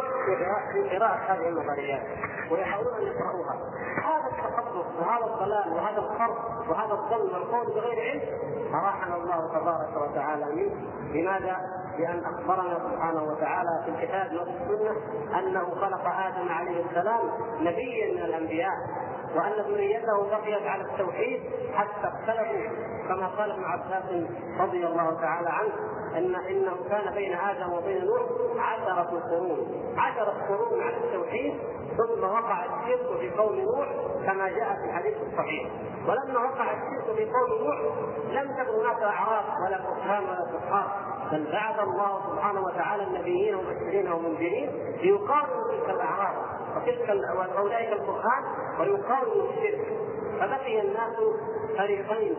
النار في قراءة هذه النظريات ويحاولون أن يقرأوها هذا التخصص وهذا الضلال وهذا الخرق وهذا الظلم والقول بغير علم أراحنا الله تبارك وتعالى منه لماذا؟ لأن أخبرنا سبحانه وتعالى في الكتاب والسنة أنه خلق آدم عليه السلام نبيا من الأنبياء وأن ذريته بقيت على التوحيد حتى اختلفوا كما قال ابن عباس رضي الله تعالى عنه ان إنه كان بين آدم وبين نوح عشرة قرون. عشرة قرون على التوحيد ثم وقع الشرك في قوم نوح كما جاء في الحديث الصحيح. ولما وقع الشرك في قوم نوح لم تكن هناك اعراض ولا برهان ولا سبحان بل بعث الله سبحانه وتعالى النبيين ومبشرين ومنذرين ليقاوموا تلك الاعراض وتلك وأولئك القرآن ويقاوموا الشرك. فبقي الناس فريقين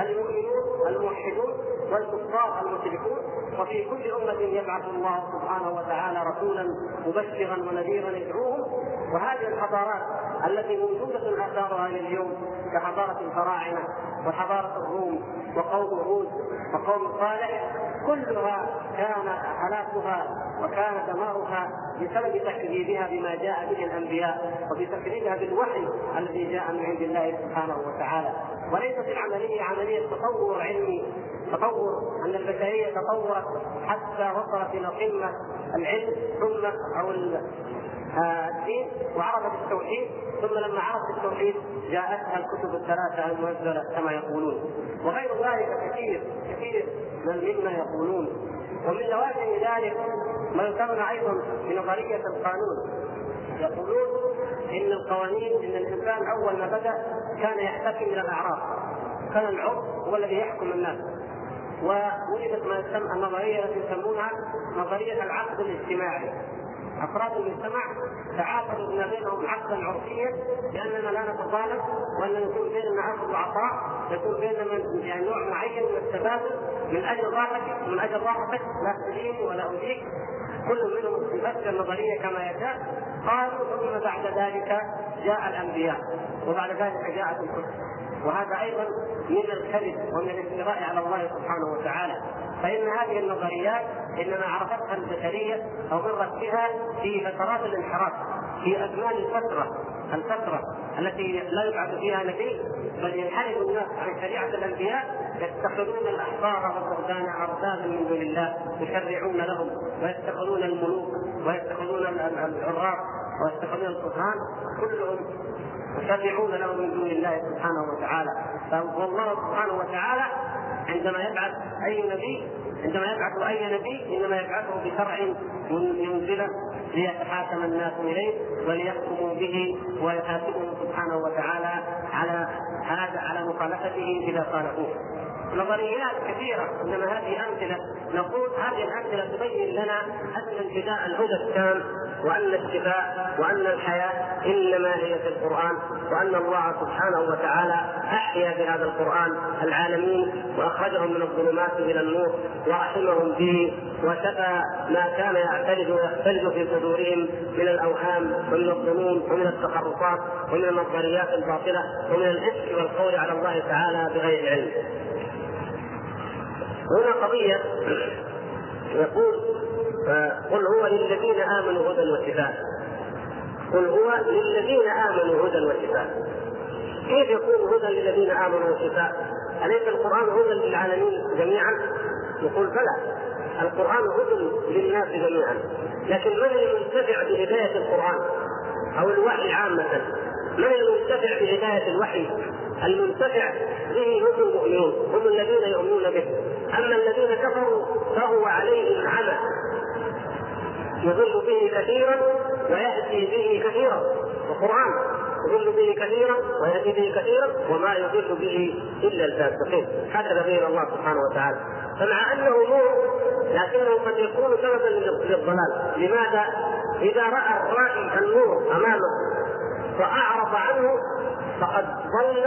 المؤمنون الموحدون والكفار المشركون. وفي كل أمة يبعث الله سبحانه وتعالى رسولا مبشرا ونذيرا يدعوهم. وهذه الحضارات التي موجودة آثارها إلى اليوم كحضارة الفراعنة. وحضارة الروم وقوم هود وقوم صالح كلها كان هلاكها وكان دمارها بسبب تكذيبها بما جاء به الأنبياء وبتكذيبها بالوحي الذي جاء من عند الله سبحانه وتعالى. وليست العملية عملية تطور علمي تطور أن البشرية تطورت حتى وصلت إلى قمة العلم ثم أو الدين وعرفت التوحيد ثم لما عرفت التوحيد جاءتها الكتب الثلاثة المنزلة كما يقولون. وغير ذلك كثير كثير مما يقولون. ومن لوازم ذلك ما يسمى أيضا بنظريه القانون. يقولون إن القوانين إن الإنسان أول ما بدأ كان يحتكم إلى الأعراف. كان العرف هو الذي يحكم الناس. ووجدت ما يسمى النظريه التي يسمونها نظرية العقد الاجتماعي. أفراد المجتمع تعاقدوا بما بينهم عقدا عرفيا لاننا لا نتطالب وأن يكون بيننا اخذ وعطاء يكون بيننا يعني نوع معين من التبادل من أجل راحتك من أجل راحتك لا تديني ولا اوديك كل منهم يفسر النظرية كما يشاء. قالوا ثم بعد ذلك جاء الأنبياء وبعد ذلك جاءت الكتب. وهذا أيضا من الكذب ومن الافتراء على الله سبحانه وتعالى. فإن هذه النظريات إنما عرفتها البشرية أو مرت بها في فترات الانحراف في أزمان الفترة الفترة التي لا يبعث فيها نبي بل ينحرف الناس عن شريعة الأنبياء يتخذون الأحبار والرهبان أربابا من دون الله يشرعون لهم ويتخذون الملوك ويتخذون العراف ويتخذون القرآن كلهم يشرعون له من دون الله سبحانه وتعالى. فالله سبحانه وتعالى عندما يبعث أي نبي عندما يبعث أي نبي إنما يبعثه بشرع ينزله ليتحاكم الناس إليه وليحكموا به ويحاسبهم سبحانه وتعالى على هذا على مخالفته إذا خالفوه. نظريات كثيرة. إنما هذه أمثلة. نقول هذه الأمثلة تبين لنا أن انتداء الهدى التام وأن الشفاء وأن الحياة إنما هي في القرآن وأن الله سبحانه وتعالى أحيا بهذا القرآن العالمين وأخرجهم من الظلمات إلى النور ورحمهم به وشفى ما كان يعترض ويختلج في صدورهم من الأوهام ومن الظنون ومن التخرصات ومن النظريات الباطلة ومن الإفك والقول على الله تعالى بغير علم. هنا قضية يقول قل هو للذين آمنوا هدى وشفاء قل هو للذين آمنوا هدى وشفاء كيف يكون هدى للذين آمنوا وشفاء؟ أليس القرآن هدى للعالمين جميعا؟ يقول بلى القرآن هدى للناس جميعا لكن من المنتفع بهداية القرآن أو الوحي عامة؟ من المنتفع بهداية الوحي؟ المنتفع به هم المؤمنون هم الذين يؤمنون به أما الذين كفروا فهو عليهم عمى يضل به كثيرا ويهدي به كثيرا. القرآن يضل به كثيرا ويهدي به كثيرا وما يضل به إلا الفاسقين. هكذا بين الله سبحانه وتعالى. فمع أنه نور لكنه قد يكون سببا للضلال. لماذا؟ إذا رأى الرائي النور أمامه فأعرض عنه فقد ضل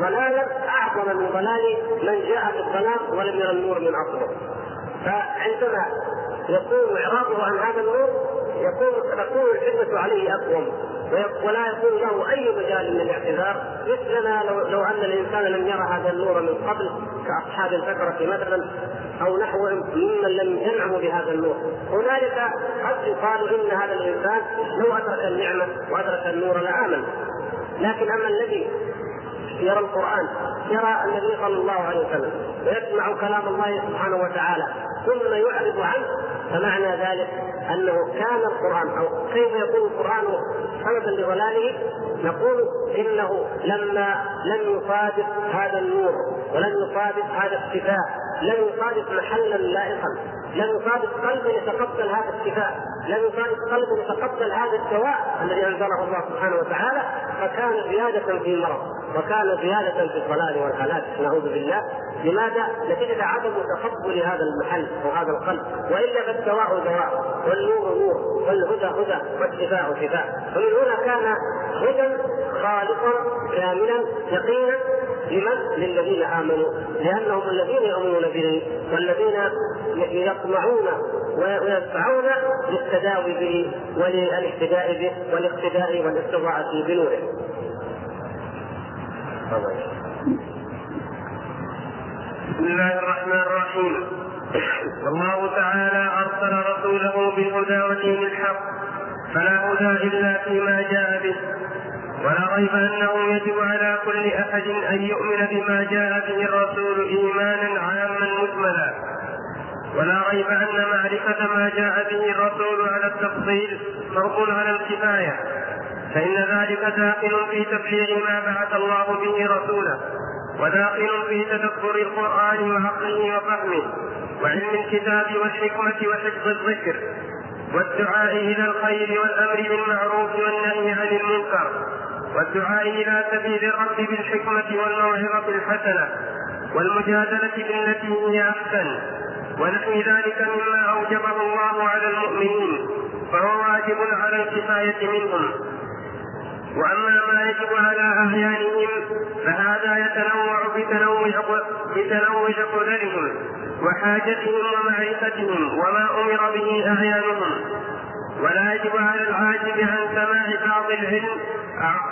ضلالا. أعظم من ضلال من جاء بالضلال ولم يرى النور من اصله فعندما يكون اعراضه عن هذا النور يكون تكون الحجه عليه أقوم ولا يكون له أي مجال من الاعتذار مثلنا لو, لو أن الإنسان لم يرى هذا النور من قبل كأصحاب الفترة مثلا أو نحوهم ممن لم ينعموا بهذا النور. هنالك قد يقال إن هذا الإنسان لو أدرك النعمة وأدرك النور لآمن. لكن أما الذي يرى القرآن يرى النبي صلى الله عليه وسلم ويسمع كلام الله سبحانه وتعالى ثم يعرض عنه فمعنى ذلك أنه كان القرآن أو كيف يكون القرآن سببا لضلاله؟ نقول إنه لما لم يصادف هذا النور ولم يصادف هذا الشفاء لم يصادف محلا لائقا لم يصادف قلبا يتقبل هذا الشفاء لم يصادف قلبا يتقبل هذا الدواء الذي أنزله الله سبحانه وتعالى فكان زيادة في المرض وكان زيادة في الضلال والهلاك نعوذ بالله. لماذا؟ نتيجة عدم تقبل هذا المحل أو هذا القلب، وإلا فالدواء دواء، والنور نور، والهدى هدى، والشفاء شفاء، ومن هنا كان هدى خالصا كاملا يقينا لمن؟ للذين آمنوا. لأنهم الذين يؤمنون به والذين يطمعون ويسعون للتداوي به وللاهتداء به والاقتداء والاستضاءة بنوره. بسم الله الرحمن الرحيم. والله تعالى أرسل رسوله بالهدى ودين الحق. فلا هدى إلا فيما جاء به. ولا ريب أنه يجب على كل أحد أن يؤمن بما جاء به الرسول إيمانا عاما مجملا. ولا ريب أن معرفة ما جاء به الرسول على التفصيل فرض على الكفاية. فإن ذلك داخل في تبليغ ما بعث الله به رسوله وداخل في تدبر القرآن وعقله وفهمه وعلم الكتاب والحكمة وحفظ الذكر والدعاء إلى الخير والأمر بالمعروف والنهي عن المنكر والدعاء إلى سبيل الرب بالحكمة والموعظة الحسنة والمجادلة بالتي هي أحسن. ونحو ذلك مما أوجبه الله على المؤمنين فهو واجب على الكفاية منهم. وأما ما يجب على اعيانهم فهذا يتنوع بتنوع بتنوع قدرهم وحاجتهم ومعرفتهم وما أمر به اعيانهم ولا يجب على العاجز عن سماع بعض العلم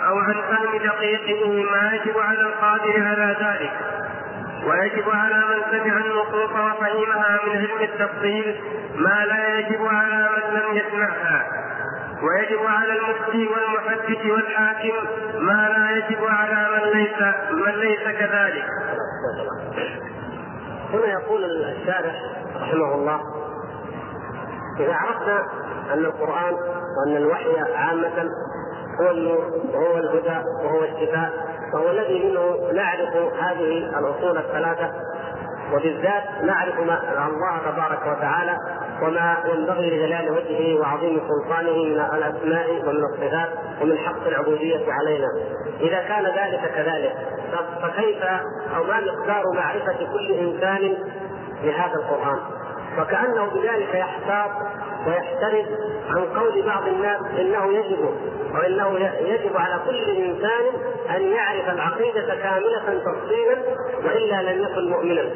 أو عن فهم دقيقه ما يجب على القادر على ذلك. ويجب على من سمع النصوص وفهمها من علم التفصيل ما لا يجب على من لم يسمعها. ويجب على المفتي والمحدث والحاكم ما لا يجب على من ليس من ليس كذلك. هنا يقول الشارح رحمه الله إذا عرفنا أن القرآن وأن الوحي عامة هو النور وهو الهدى وهو الشفاء وهو الذي منه نعرف هذه الأصول الثلاثة وبالذات نعرف ما الله تبارك وتعالى وما ينبغي لجلال وجهه وعظيم سلطانه من الأسماء ومن الصفات ومن حق العبودية علينا. إذا كان ذلك كذلك فكيف أو ما مقدار معرفة كل إنسان بهذا القرآن؟ وكأنه بذلك يحتاط ويحترز عن قول بعض الناس إنه يجب وإنه يجب على كل إنسان أن يعرف العقيدة كاملة تفصيلا وإلا لم يكن مؤمنا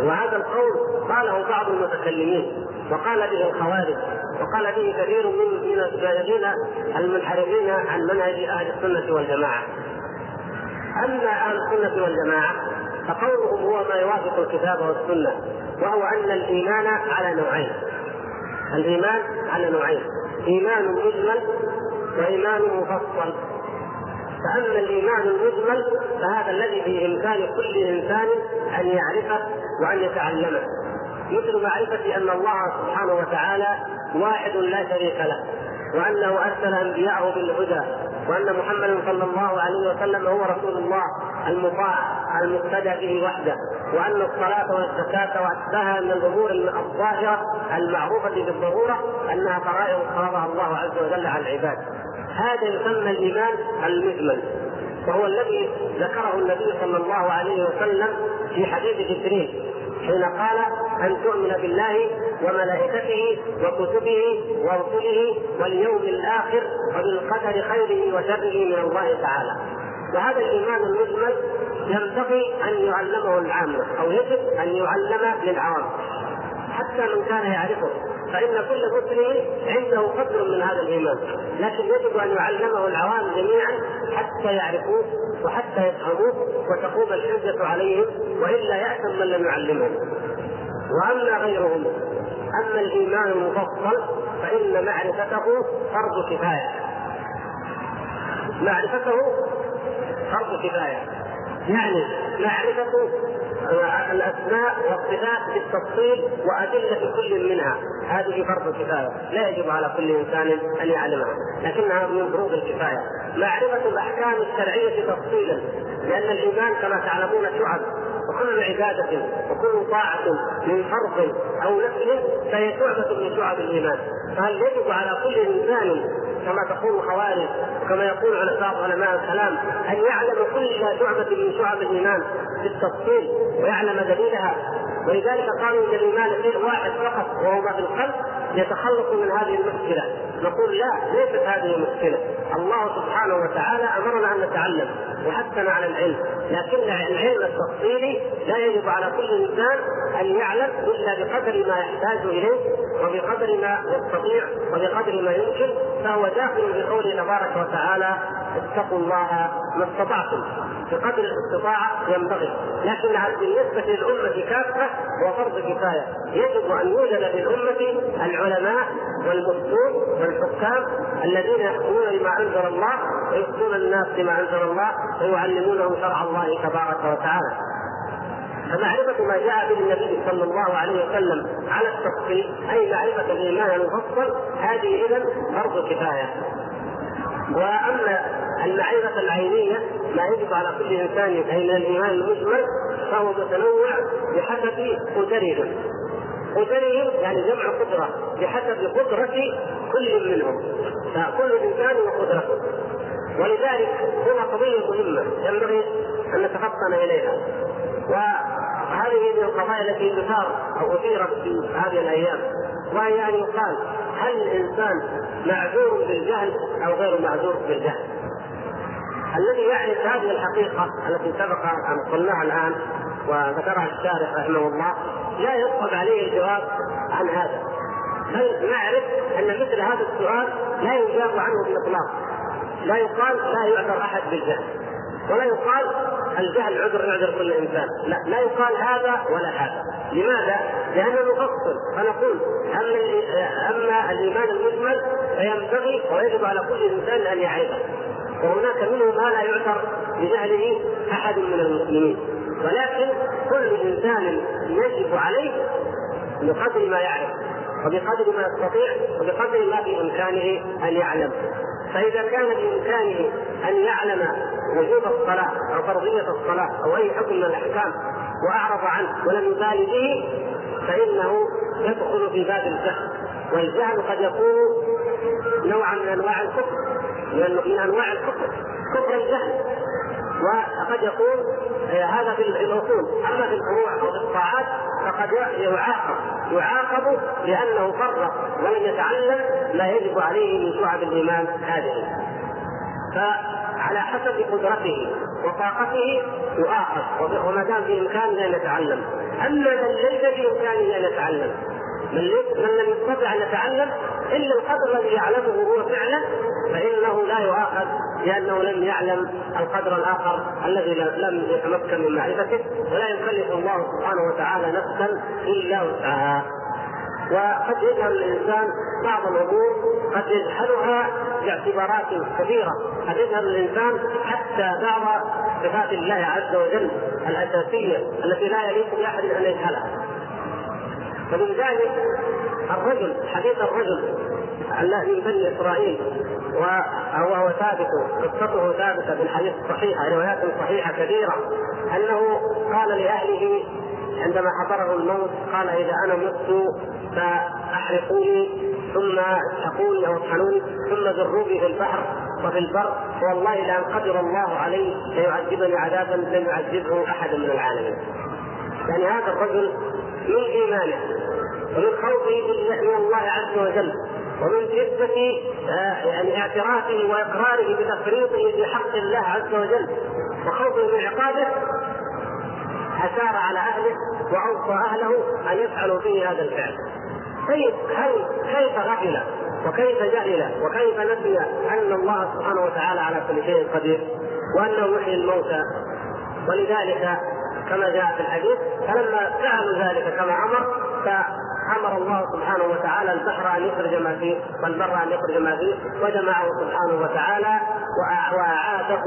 وهذا القول قاله بعض المتكلمين وقال به الخوارج وقال به كثير من من الزائغين المنحرفين عن منهج أهل السنة والجماعة. أما أهل السنة والجماعة فقولهم هو ما يوافق الكتاب والسنة وهو أن الإيمان على نوعين. الإيمان على نوعين، إيمان مجمل وإيمان مفصل. فأما الإيمان المجمل فهذا الذي بإمكان كل إنسان أن يعرفه وأن يتعلمه. مثل معرفة أن الله سبحانه وتعالى واحد لا شريك له وأنه أرسل أنبياءه بالهدى وأن محمدا صلى الله عليه وسلم هو رسول الله المطاع المقتدى به وحده وأن الصلاة والزكاة وأتباعها من الأمور الظاهرة المعروفة بالضرورة أنها فرائض فرضها الله عز وجل على العباد. هذا يسمى الإيمان المجمل وهو الذي ذكره النبي صلى الله عليه وسلم في حديث جبريل حين قال أن تؤمن بالله وملائكته وكتبه ورسله واليوم الآخر وبالقدر خيره وشره من الله تعالى. وهذا الإيمان المجمل ينبغي أن يعلمه العامة أو يجب أن يعلم للعوام حتى من كان يعرفه. فإن كل مسلم عنده قدر من هذا الإيمان. لكن يجب أن يعلمه العوام جميعا حتى يعرفوه وحتى يفهموه وتقوم الحجة عليهم وإلا يأثم من لم يعلمهم وأما غيرهم أما الإيمان المفصل فإن معرفته فرض كفاية. معرفته فرض كفاية. يعني معرفة الأسماء والصفات بالتفصيل وأدلة كل منها. هذه فرض كفاية لا يجب على كل إنسان أن يعلمها لكنها من فروض الكفاية. معرفة الأحكام الشرعية تفصيلا لأن الإيمان كما تعلمون شعب. وكل عبادة وكل طاعة من فرض أو نفل فهي شعبة من شعب الإيمان. فهل يجب على كل إنسان كما تقول الخوارج وكما يقول بعض علماء الكلام أن يعلم كل شعبة من شعب الإيمان بالتفصيل ويعلم دليلها. ولذلك قالوا إن الإيمان شيء واحد فقط وهو ما في القلب. يتخلص من هذه المشكلة. نقول لا ليست هذه مشكلة. الله سبحانه وتعالى أمرنا أن نتعلم وحثنا على العلم. لكن العلم التفصيلي لا يجب على كل إنسان أن يعلم إلا بقدر ما يحتاج إليه وبقدر ما يستطيع وبقدر ما يمكن فهو داخل بقوله تبارك وتعالى اتقوا الله ما استطعتم. بقدر الاستطاعة ينبغي. لكن بالنسبة للأمة كافة هو فرض كفاية. يجب أن يوجد للامه العلماء والمفتون والحكام الذين يحكمون بما أنزل الله ويفتون الناس بما أنزل الله ويعلمونهم شرع الله تبارك وتعالى. فمعرفة ما جاء به النبي صلى الله عليه وسلم على التفصيل أي معرفة الإيمان المفصل هذه إذا فرض كفاية. وأما المعرفة العينية ما يجب على كل إنسان أي من الإيمان المجمل فهو متنوع بحسب قدرهم قدرهم يعني جمع قدرة بحسب قدرة كل منهم. فكل إنسان وقدرته. ولذلك هنا قضية مهمة ينبغي أن نتفطن إليها. وهذه من القضايا التي تثار أو أثيرت في هذه الأيام. وهي أن يقال هل الإنسان معذور بالجهل أو غير معذور بالجهل؟ الذي يعرف هذه الحقيقة التي سبق أن قلناها الآن وذكرها الشارح رحمه الله لا يصعب عليه الجواب عن هذا. بل نعرف أن مثل هذا السؤال لا يجاب عنه بالإطلاق. لا يقال لا يعذر أحد بالجهل. ولا يقال الجهل عذر يعذر كل إنسان. لا لا يقال هذا ولا هذا. لماذا؟ لأنه نفصل فنقول أما الإيمان المجمل فينبغي ويجب على كل إنسان أن يعرفه. وهناك منه ما لا يعذر بجهله أحد من المسلمين. ولكن كل إنسان يجب عليه بقدر ما يعرف وبقدر ما يستطيع وبقدر ما في إمكانه أن يعلم. فإذا كان بإمكانه أن يعلم وجوب الصلاة أو فرضيه الصلاة أو أي حكم من الأحكام وأعرض عنه ولم يبالي به فإنه يدخل في باب الجهل والجهل قد يكون نوعا من أنواع الكفر من أنواع الكفر كفر الجهل. وقد يكون هذا في الأصول. أما في الفروع في الطاعات فقد يعاقب يعاقب لأنه فرط ولم يتعلم ما يجب عليه من شعب الإيمان هذه. فعلى حسب قدرته وطاقته يؤاخذ وما دام في إمكانه أن يتعلم. أما من ليس في إمكانه أن يتعلم من, لم يستطع إن يتعلم الا القدر الذي يعلمه هو فعلا فإنه لا يؤاخذ لأنه لم يعلم القدر الآخر الذي لم يتمكن من معرفته ولا يكلف الله سبحانه وتعالى نفسا إلا وسعها. وقد يجهل الإنسان بعض الأمور قد يجهلها باعتبارات كبيرة. قد يجهل الإنسان حتى بعض صفات الله عز وجل الأساسية التي لا يليق بأحد أن يجهلها. فمن ذلك الرجل حديث الرجل الذي من بني إسرائيل وهو ثابت قصته ثابتة في الحديث الصحيحه روايات صحيحة كثيرة أنه قال لأهله عندما حضره الموت قال إذا أنا مت فأحرقوني ثم اسحقوني أو اطحنوني ثم ذروني في البحر وفي البر والله لأن قدر الله علي ليعذبني عذابا لم يعذبه أحد من العالمين. يعني هذا الرجل من ايمانه ومن خوفه من الله عز وجل ومن شدة آه، يعني اعترافه وإقراره بتفريطه في حق الله عز وجل وخوفه من عقابه أشار على أهله وأوصى أهله أن يفعلوا فيه هذا الفعل. طيب هل كيف غفل وكيف جهل وكيف نسي أن الله سبحانه وتعالى على كل شيء قدير وأنه يحيي الموتى ولذلك كما جاء في الحديث فلما فعلوا ذلك كما أمر فأمر الله سبحانه وتعالى البحر أن يخرج ما فيه والبر أن يخرج ما فيه وجمعه سبحانه وتعالى وأعاده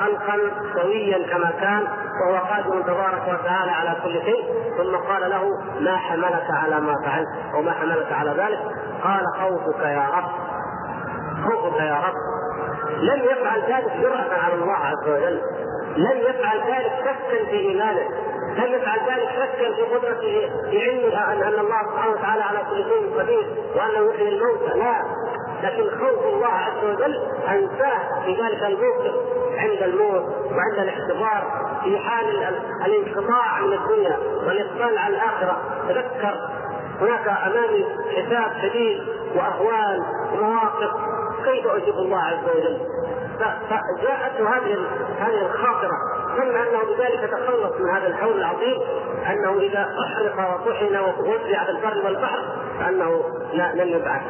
خلقا سويا كما كان وهو قادر تبارك وتعالى على كل شيء. ثم قال له ما حملك على ما فعلت وما حملك على ذلك؟ قال خوفك يا رب خوفك يا رب. لم يفعل ذلك جرأة على الله عز وجل. لم يفعل ذلك شكا في إيمانه. لم يفعل ذلك شكا في قدرته في علمه ان أن الله سبحانه وتعالى على كل شيء قدير وانه يحيي الموتى؟ لا. لكن خوف الله عز وجل أنساه في ذلك الموقف عند الموت وعند الاحتضار في حال الانقطاع من الدنيا والاقبال على الآخرة. تذكر هناك امامي حساب شديد وأهوال ومواقف كيف أجيب الله عز وجل؟ فجاءته هذه هذه الخاطرة. ظن أنه بذلك تخلص من هذا الحول العظيم أنه إذا أحرق وطحن ووزع في البر والبحر فأنه لا لن يبعث.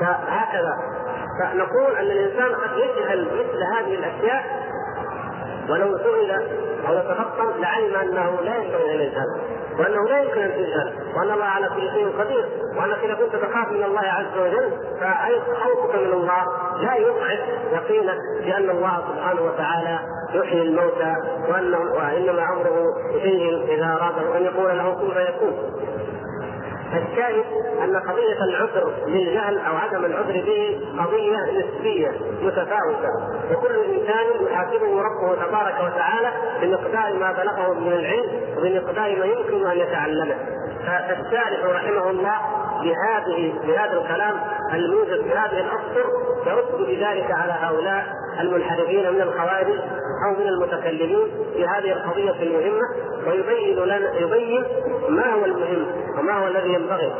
فهكذا. فنقول أن الإنسان قد يجهل مثل هذه الأشياء ولو سئل أو تفطن لعلم أنه لا ينبغي ان يجهل وأنه لا يمكن ان تجهل وأن الله على كل شيء قدير وانك اذا كنت تخاف من الله عز وجل فاي خوفك من الله لا يضعف يقينك بأن الله سبحانه وتعالى يحيي الموتى وإنما امره شيء إذا اراده أن يقول له كن فيكون. الشاهد أن قضية العذر للجهل أو عدم العذر به قضية نسبية متفاوتة. وكل إنسان يحاسبه ربه تبارك وتعالى بمقدار ما بلغه من العلم وبمقدار ما يمكن أن يتعلمه. فالشارح رحمه الله بهذه بهذا الكلام الموجب بهذه الأسطر يرد بذلك على هؤلاء المنحرفين من الخوارج أو من المتكلمين في هذه القضية المهمة ويبين لنا يبين ما هو المهم وما هو الذي ينبغي.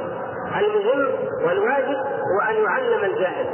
المهم والواجب هو أن يعلم الجاهل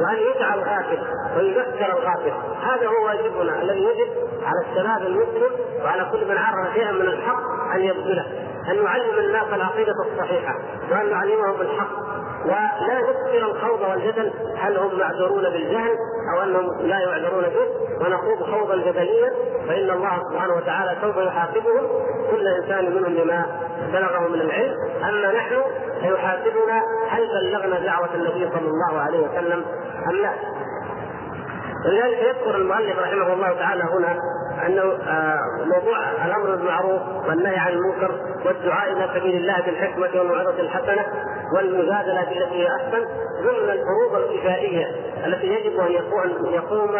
وأن يدعى الغافل ويذكر الغافل. هذا هو واجبنا الذي يجب على الشباب المسلم وعلى كل من عرف شيئا من الحق أن يبذله. أن نعلم الناس العقيدة الصحيحة وأن نعلمهم الحق ولا نكثر الخوض والجدل هل هم معذورون بالجهل أو أنهم لا يعذرون به. ونخوض خوضا جدليا فإن الله سبحانه وتعالى سوف يحاسبهم. كل إنسان منهم بما بلغه من العلم. أما نحن فيحاسبنا هل بلغنا دعوة النبي صلى الله عليه وسلم أم لا. ولذلك يذكر المؤلف رحمه الله تعالى هنا أنه آه، موضوع الأمر بالمعروف والنهي عن المنكر والدعاء إلى سبيل الله بالحكمة والموعظه الحسنة والمجادلة بالتي هي أحسن ضمن الفروض الكفائية التي يجب أن يقوم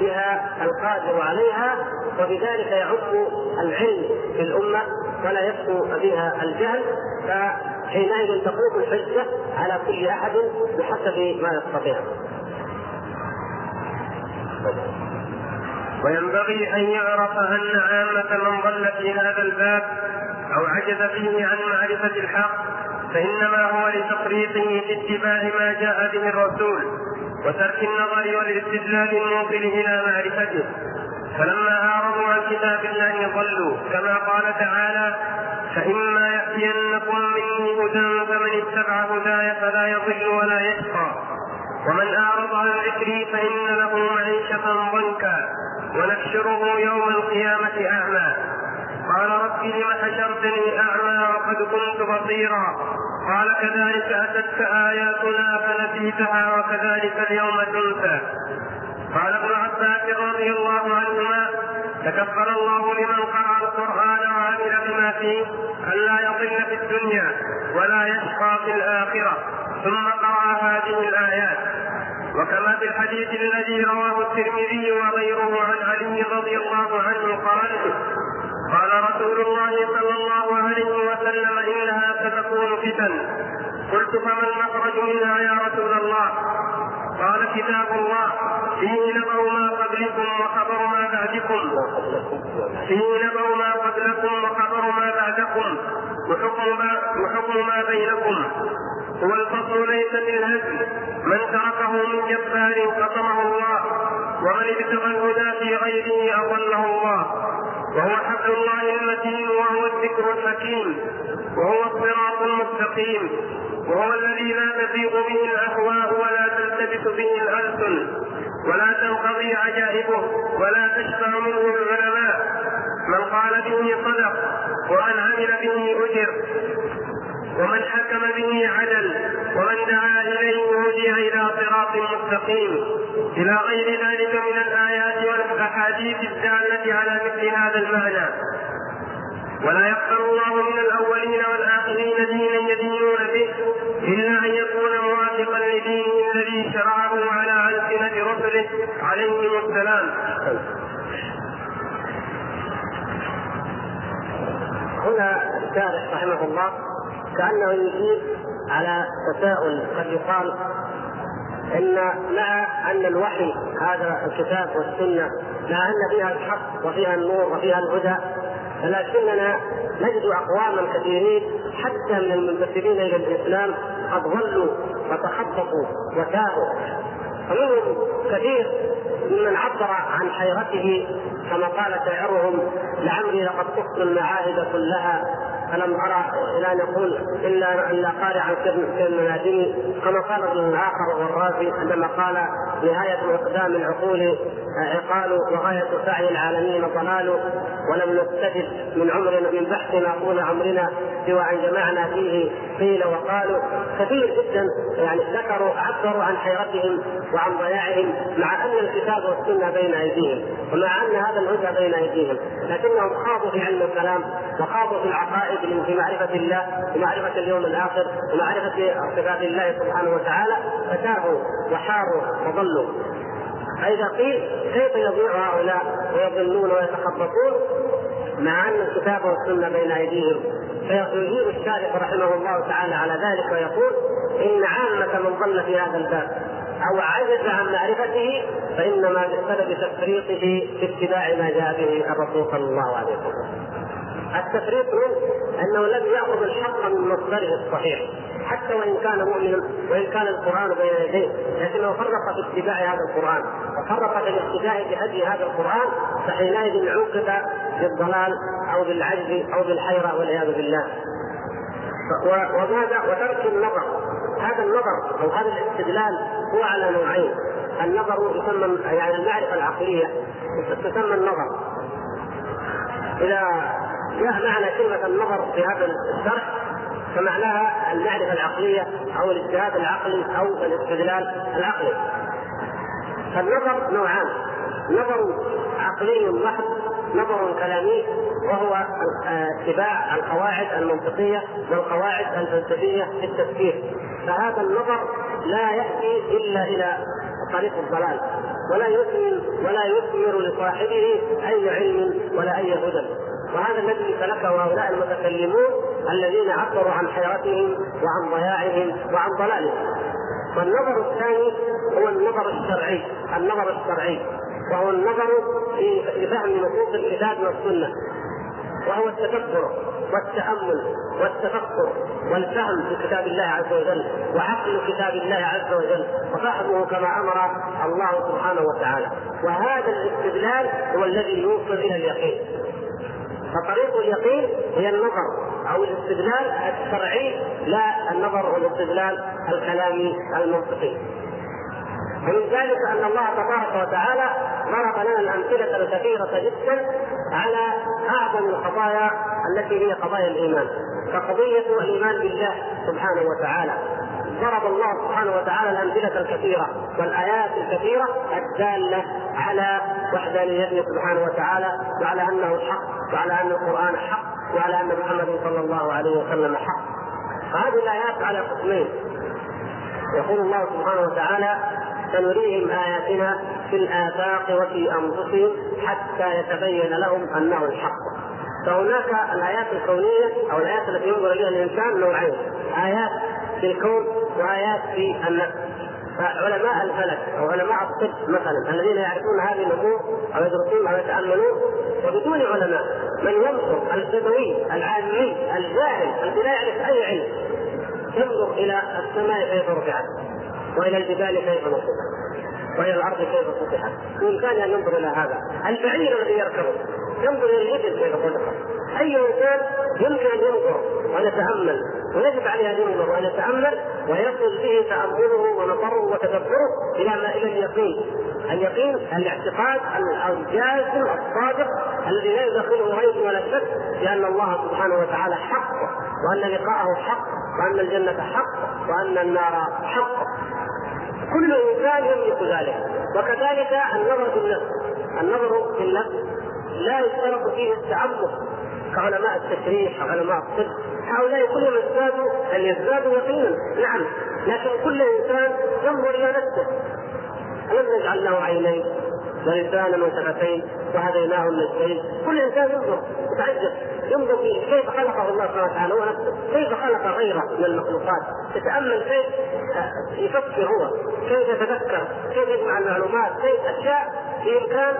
بها القادر عليها وبذلك يعم العلم في الأمة ولا يبقو بها الجهل فحينئذ تقوم الحجة على كل أحد بحسب ما يستطيع. وينبغي أن يعرف أن عامة من ضل في هذا الباب أو عجز فيه عن معرفة الحق فإنما هو لتفريطه في اتباع ما جاء به الرسول وترك النظر والاستدلال الموصل إلى معرفته. فلما أعرضوا عن كتاب الله ضلوا. كما قال تعالى فإما يأتينكم مني هدى فمن اتبع هداي فلا يضل ولا يشقى. ومن أعرض عن ذكري فإن له معيشة ضنكا. ونحشره يوم القيامة أعمى. قال رب لم حشرتني أعمى وقد كنت بصيرا. قال كذلك أتتك آياتنا فنسيتها وكذلك اليوم تنسى قال ابن عباس رضي الله عنهما تكبر الله لمن قرأ القرآن وعمل بما فيه ألا يضل في الدنيا ولا يشقى في الآخرة. ثم قرأ هذه الآيات. وكما في الحديث الذي رواه الترمذي وغيره عن علي رضي الله عنه قال قال رسول الله صلى الله عليه وسلم إنها ستكون فتن. قلت فما المخرج منها يا رسول الله؟ قال كتاب الله فيه نبأ ما قبلكم وخبر ما بعدكم. فيه نبأ ما قبلكم وخبر ما بعدكم. وحكم ما, وحكم ما بينكم. هو الفصل ليس بالهزل من تركه من جبار قصمه الله. ومن ابتغى الهدى في غيره أضله الله. وهو حبل الله المتين وهو الذكر الحكيم وهو الصراط المستقيم وهو الذي لا تزيغ به الأهواء ولا تلتبس به الألسن ولا تنقضي عجائبه ولا تشفع منه العلماء من قال به صدق ومن عمل به أجر. ومن حكم به عدل ومن دعا إليه هدي إلى صراط مستقيم. إلى غير ذلك من الآيات والأحاديث الدالة على مثل هذا المعنى. ولا يقبل الله من الأولين والآخرين دينا يدينون به إلا أن يكون موافقا لدينه الذي شرعه على ألسنة رسله عليهم السلام. هنا الشارح رحمه الله كأنه يجيب على تساؤل. قد يقال إن مع أن الوحي هذا الكتاب والسنة مع أن فيها الحق وفيها النور وفيها الهدى ولكننا نجد أقواما كثيرين حتى من المنتسبين إلى الإسلام قد ضلوا وتخبطوا وتاهوا فمنهم كثير ممن عبر عن حيرته كما قال شاعرهم لعمري لقد طفت المعاهد كلها فلم أرى إلى أن يقول إلا الا قارعا في المنادم كما قال الآخر والرازي عندما قال نهاية اقدام العقول عقال وغاية سعي العالمين ضلال. ولم نستجد من عمرنا من بحثنا طول عمرنا سوى أن جمعنا فيه قيل وقالوا. كثير جدا يعني ذكروا عبروا عن حيرتهم وعن ضياعهم مع أن الكتاب والسنة بين أيديهم ومع أن هذا الهدى بين أيديهم. لكنهم خاضوا في علم الكلام وخاضوا في العقائد في معرفة الله ومعرفه اليوم الآخر ومعرفه صفات الله سبحانه وتعالى. فتاهوا وحاروا وضلوا فإذا قيل كيف يضيع هؤلاء ويضلون ويتخبطون؟ مع أن الكتاب والسنة بين أيديهم. فيجيب الشارح رحمه الله تعالى على ذلك ويقول إن عامة من ضل في هذا الباب. أو عجز عن معرفته فإنما بسبب تفريطه في اتباع ما جاء به الرسول صلى الله عليه وسلم. التفريط منه أنه لم يأخذ الحق من مصدره الصحيح حتى وإن كان مؤمنا وإن كان القرآن بين يديه لكنه فرق في اتباع هذا القرآن وفرق في الاقتداء بهدي هذا القرآن فحينئذ عوقب بالضلال أو بالعجز أو بالحيرة والعياذ بالله. وماذا؟ وترك النظر. هذا النظر أو هذا الاستدلال هو على نوعين. النظر يسمى يعني المعرفة العقلية تسمى النظر. إذا جاء معنى كلمة النظر في هذا الشرح فمعناها المعرفة العقلية أو الاجتهاد العقلي أو الاستدلال العقلي. فالنظر نوعان نظر عقلي محض نظر كلامي وهو اتباع القواعد المنطقية والقواعد الفلسفية في التفكير فهذا النظر لا يأتي إلا إلى طريق الضلال ولا يثمن ولا يثمر لصاحبه أي علم ولا أي هدى وهذا الذي سلكه هؤلاء المتكلمون الذين عبروا عن حيرتهم وعن ضياعهم وعن ضلالهم. والنظر الثاني هو النظر الشرعي النظر الشرعي وهو النظر في فهم نصوص الكتاب والسنة وهو التفكر والتأمل والتفكر والفهم في كتاب الله عز وجل وعقل كتاب الله عز وجل وفهمه كما أمر الله سبحانه وتعالى. وهذا الاستدلال هو الذي يوصل إلى اليقين. فطريق اليقين هي النظر أو الاستدلال الشرعي لا النظر والاستدلال الكلامي المنطقي. ومن ذلك أن الله تبارك وتعالى ضرب لنا الأمثلة الكثيرة جدا على أعظم القضايا التي هي قضايا الإيمان كقضيه الإيمان بالله سبحانه وتعالى. ضرب الله سبحانه وتعالى الأمثلة الكثيرة والآيات الكثيرة الدالة على وحدانيته سبحانه وتعالى وعلى أنه الحق وعلى أن القرآن حق وعلى أن محمدا صلى الله عليه وسلم حق. فهذه الآيات على قسمين. يقول الله سبحانه وتعالى سنريهم آياتنا في الآفاق وفي أنفسهم حتى يتبين لهم أنه الحق فهناك الآيات الكونية أو الآيات التي ينظر إليها الإنسان نوعين آيات في الكون وآيات في النفس. فعلماء الفلك أو علماء الطب مثلا الذين يعرفون هذه الأمور أو يدرسون أو يتاملون وبدون علماء من ينظر البدوي العامي الجاهل الذي لا يعرف أي علم ينظر إلى السماء كيف رفعت وإلى الجبال كيف نصبت وإلى الأرض كيف فتحت بامكانه ان ينظر إلى هذا البعير الذي يركبه ينظر إلى الإبل كيف خلقت. أي انسان يمكن أن ينظر وان يتامل ويجب عليه أن ينظر وان يتامل ويصل به تأمله ونظره وتدبره إلى ما إلى اليقين. اليقين الاعتقاد الجازم الصادق الذي لا يدخله ريب ولا شك بأن الله سبحانه وتعالى حق وأن لقاءه حق وأن الجنة حق وأن النار حق. كل إنسان يملك ذلك. وكذلك النظر في النفس. النظر في النفس لا يشترط فيه التعمق كعلماء التشريح علماء الطب هؤلاء كلهم ازدادوا ان يزدادوا يقينا. نعم. لكن كل إنسان ينظر إلى نفسه. ألم نجعل له عينين؟ ولسانا وشفتين وهديناه النجدين. كل إنسان ينظر يتعجب. ينظر في كيف خلقه الله سبحانه وتعالى هو نفسه. كيف خلق غيره من المخلوقات؟ يتأمل كيف يفكر هو؟ كيف يتذكر؟ كيف يجمع المعلومات؟ كيف أشياء بإمكان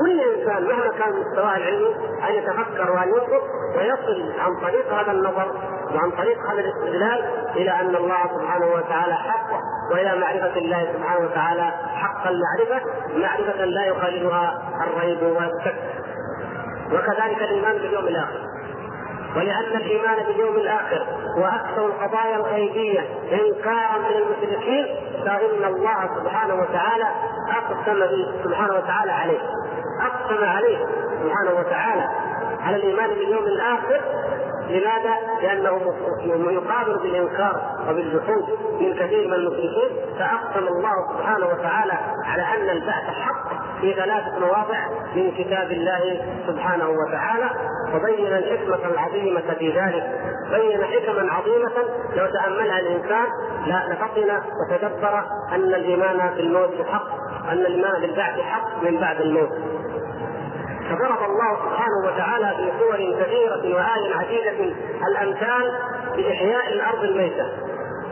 كل إنسان مهما كان مستواه العلمي أن يتفكر وأن ينظر ويصل عن طريق هذا النظر وعن طريق هذا الاستدلال إلى أن الله سبحانه وتعالى حق وإلى معرفة الله سبحانه وتعالى حق المعرفة معرفة لا يخالفها الريب والشك. وكذلك الإيمان باليوم الآخر. ولأن الإيمان باليوم الآخر هو أكثر القضايا الغيبية إنكارا من المشركين فإن الله سبحانه وتعالى أقسم سبحانه وتعالى عليه. أقسم عليه سبحانه وتعالى على الإيمان باليوم الآخر. لماذا؟ لأنه يقابل بالإنكار وبالجحود من كثير من المشركين. فأقسم الله سبحانه وتعالى على أن البعث حق في ثلاثة مواضع من كتاب الله سبحانه وتعالى. وبين الحكمة العظيمة في ذلك. بين حكما عظيمة لو تأملها الإنسان. لفطن وتدبر أن الإيمان بالموت حق أن الإيمان بالبعث حق من بعد الموت. فضرب الله سبحانه وتعالى في صور كثيرة وآية عديدة الأمثال بإحياء الأرض الميتة.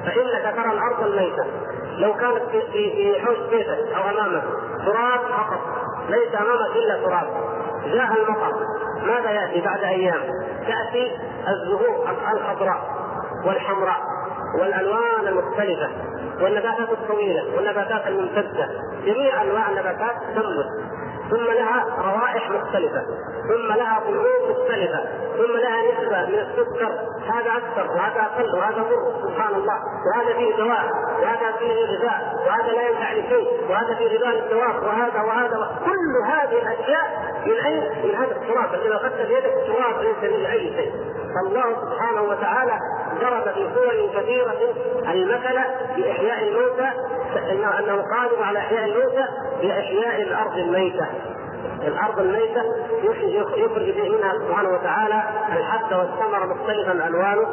فإنك ترى الأرض الميتة. لو كانت في في حوش بيتك أو أمامك تراب فقط. ليس أمامك إلا تراب. جاء المطر. ماذا يأتي بعد أيام؟ تأتي الزهور الخضراء والحمراء. والألوان المختلفة والنباتات الطويلة والنباتات الممتدة. جميع أنواع النباتات تنبت ثم لها روائح مختلفة. ثم لها طعوم مختلفة. ثم لها نسبة من السكر. هذا أكثر وهذا أقل وهذا مر سبحان الله. وهذا فيه دواء وهذا فيه غذاء وهذا لا ينفع لشيء وهذا فيه غذاء للدواب وهذا وهذا كل هذه الأشياء من أين؟ من هذا التراب الذي أخذت بيدك التراب ليس من أي شيء. فالله سبحانه وتعالى ضرب في صور كثيرة المثل بإحياء الموتى أنه قادر على إحياء الموتى بإحياء الأرض الميتة. الأرض الميتة يخرج منها سبحانه وتعالى الحب والثمر مختلفا ألوانه.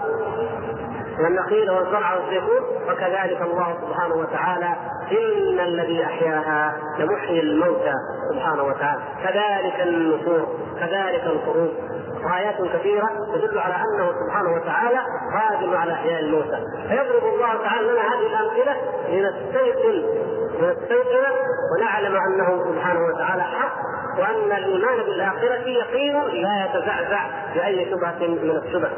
والنخيل والزرع والزيتون وكذلك الله سبحانه وتعالى إن الذي أحياها لمحيي الموتى سبحانه وتعالى. كذلك النشور كذلك الخروج. آيات كثيرة تدل على أنه سبحانه وتعالى قادر على إحياء الموتى. فيضرب الله تعالى لنا هذه الأمثلة لنستيقن لنستيقن ونعلم أنه سبحانه وتعالى حق وأن الإيمان بالآخرة يقين لا يتزعزع بأي شبهة من الشبه.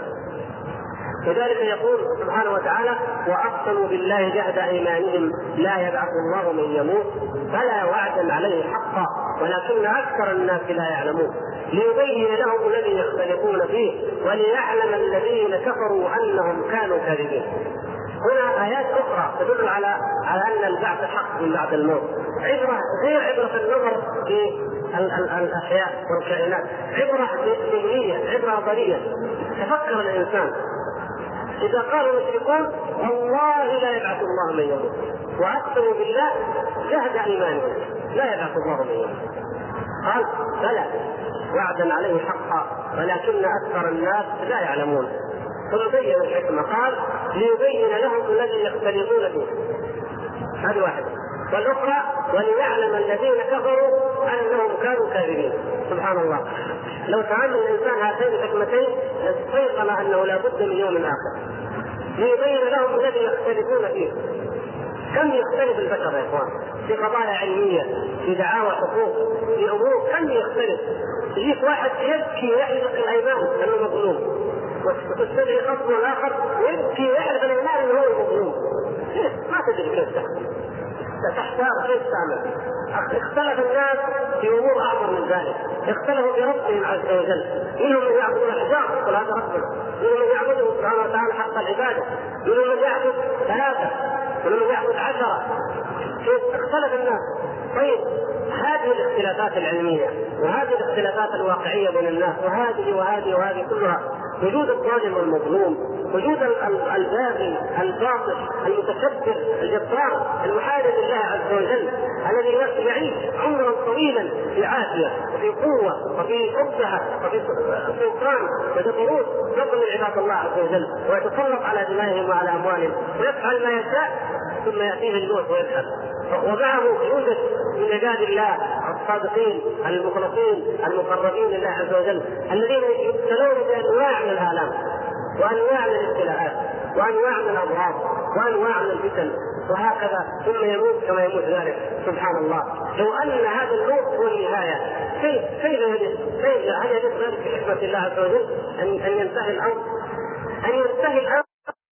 لذلك يقول سبحانه وتعالى واقسموا بالله جهد أيمانهم لا يبعث الله من يموت فلا وعدا عليه حقا ولكن أكثر الناس لا يعلمون. ليبين لهم الذي يختلفون فيه وليعلم الذين كفروا أنهم كانوا كاذبين. هنا آيات أخرى تدل على على أن البعث حق من بعد الموت. عبرة غير عبرة النظر في الأحياء والكائنات. عبرة ذهنيه عبرة نظريه تفكر الإنسان. إذا قال المشركون والله لا يبعث الله من يموت واقسموا بالله جهد إيمانهم. لا يبعث الله من يموت قال بلى. وعدا عليه حقا. ولكن أكثر الناس لا يعلمون. ثم بين الحكمة. قال ليبين لهم الذي يختلفون فيه. هذه واحدة. والأخرى وليعلم الذين كفروا أنهم كانوا كاذبين. سبحان الله. لو تعامل الإنسان هاتين الحكمتين لاستيقن أنه لا بد من يوم آخر. ليبين لهم الذي يختلفون فيه. كم يختلف البشر يا إخوان؟ في قضايا علمية في دعاوى حقوق في أمور كم يختلف؟ يجيك واحد يبكي ويحلق الأيمان أنه مظلوم. وتستدعي خصم الآخر يبكي ويحلق الأيمان أنه هو المظلوم. ما تدري كيف تحكم تحتار كيف تعمل؟ اختلف الناس في أمور اعظم من ذلك، اختلفوا بربهم عز وجل، منهم من يعبد الاحجار قل هذا ربنا، منهم من يعبده سبحانه وتعالى حق العبادة، منهم من يعبد ثلاثة، منهم من يعبد عشره، اختلف الناس، طيب هذه الاختلافات العلمية وهذه الاختلافات الواقعية بين الناس وهذه وهذه وهذه كلها وجود الظالم والمظلوم وجود الباغي الباطل المتكبر الجبار المحارب لله عز وجل الذي يعيش عمرا طويلا في عافية وفي قوة وفي عزها وفي سلطان وجبروت يظلم عباد الله عز وجل ويتسلط على دمائهم وعلى أموالهم ويفعل ما يشاء ثم يأتيه الموت ويذهب. ومعه يوجد عباد الله الصادقين المخلصين المقربين لله عز وجل الذين يبتلون بأنواع من الآلام وأنواع من الابتلاءات وأنواع من الامراض وأنواع من الفتن. وهكذا ثم يموت كما يموت ذلك. سبحان الله. لو أن هذا الموت هو النهايه كيف كيف كيف هل يجوز ذلك بحكمه الله عز وجل ان أن ينتهي الأمر؟ أن ينتهي الأمر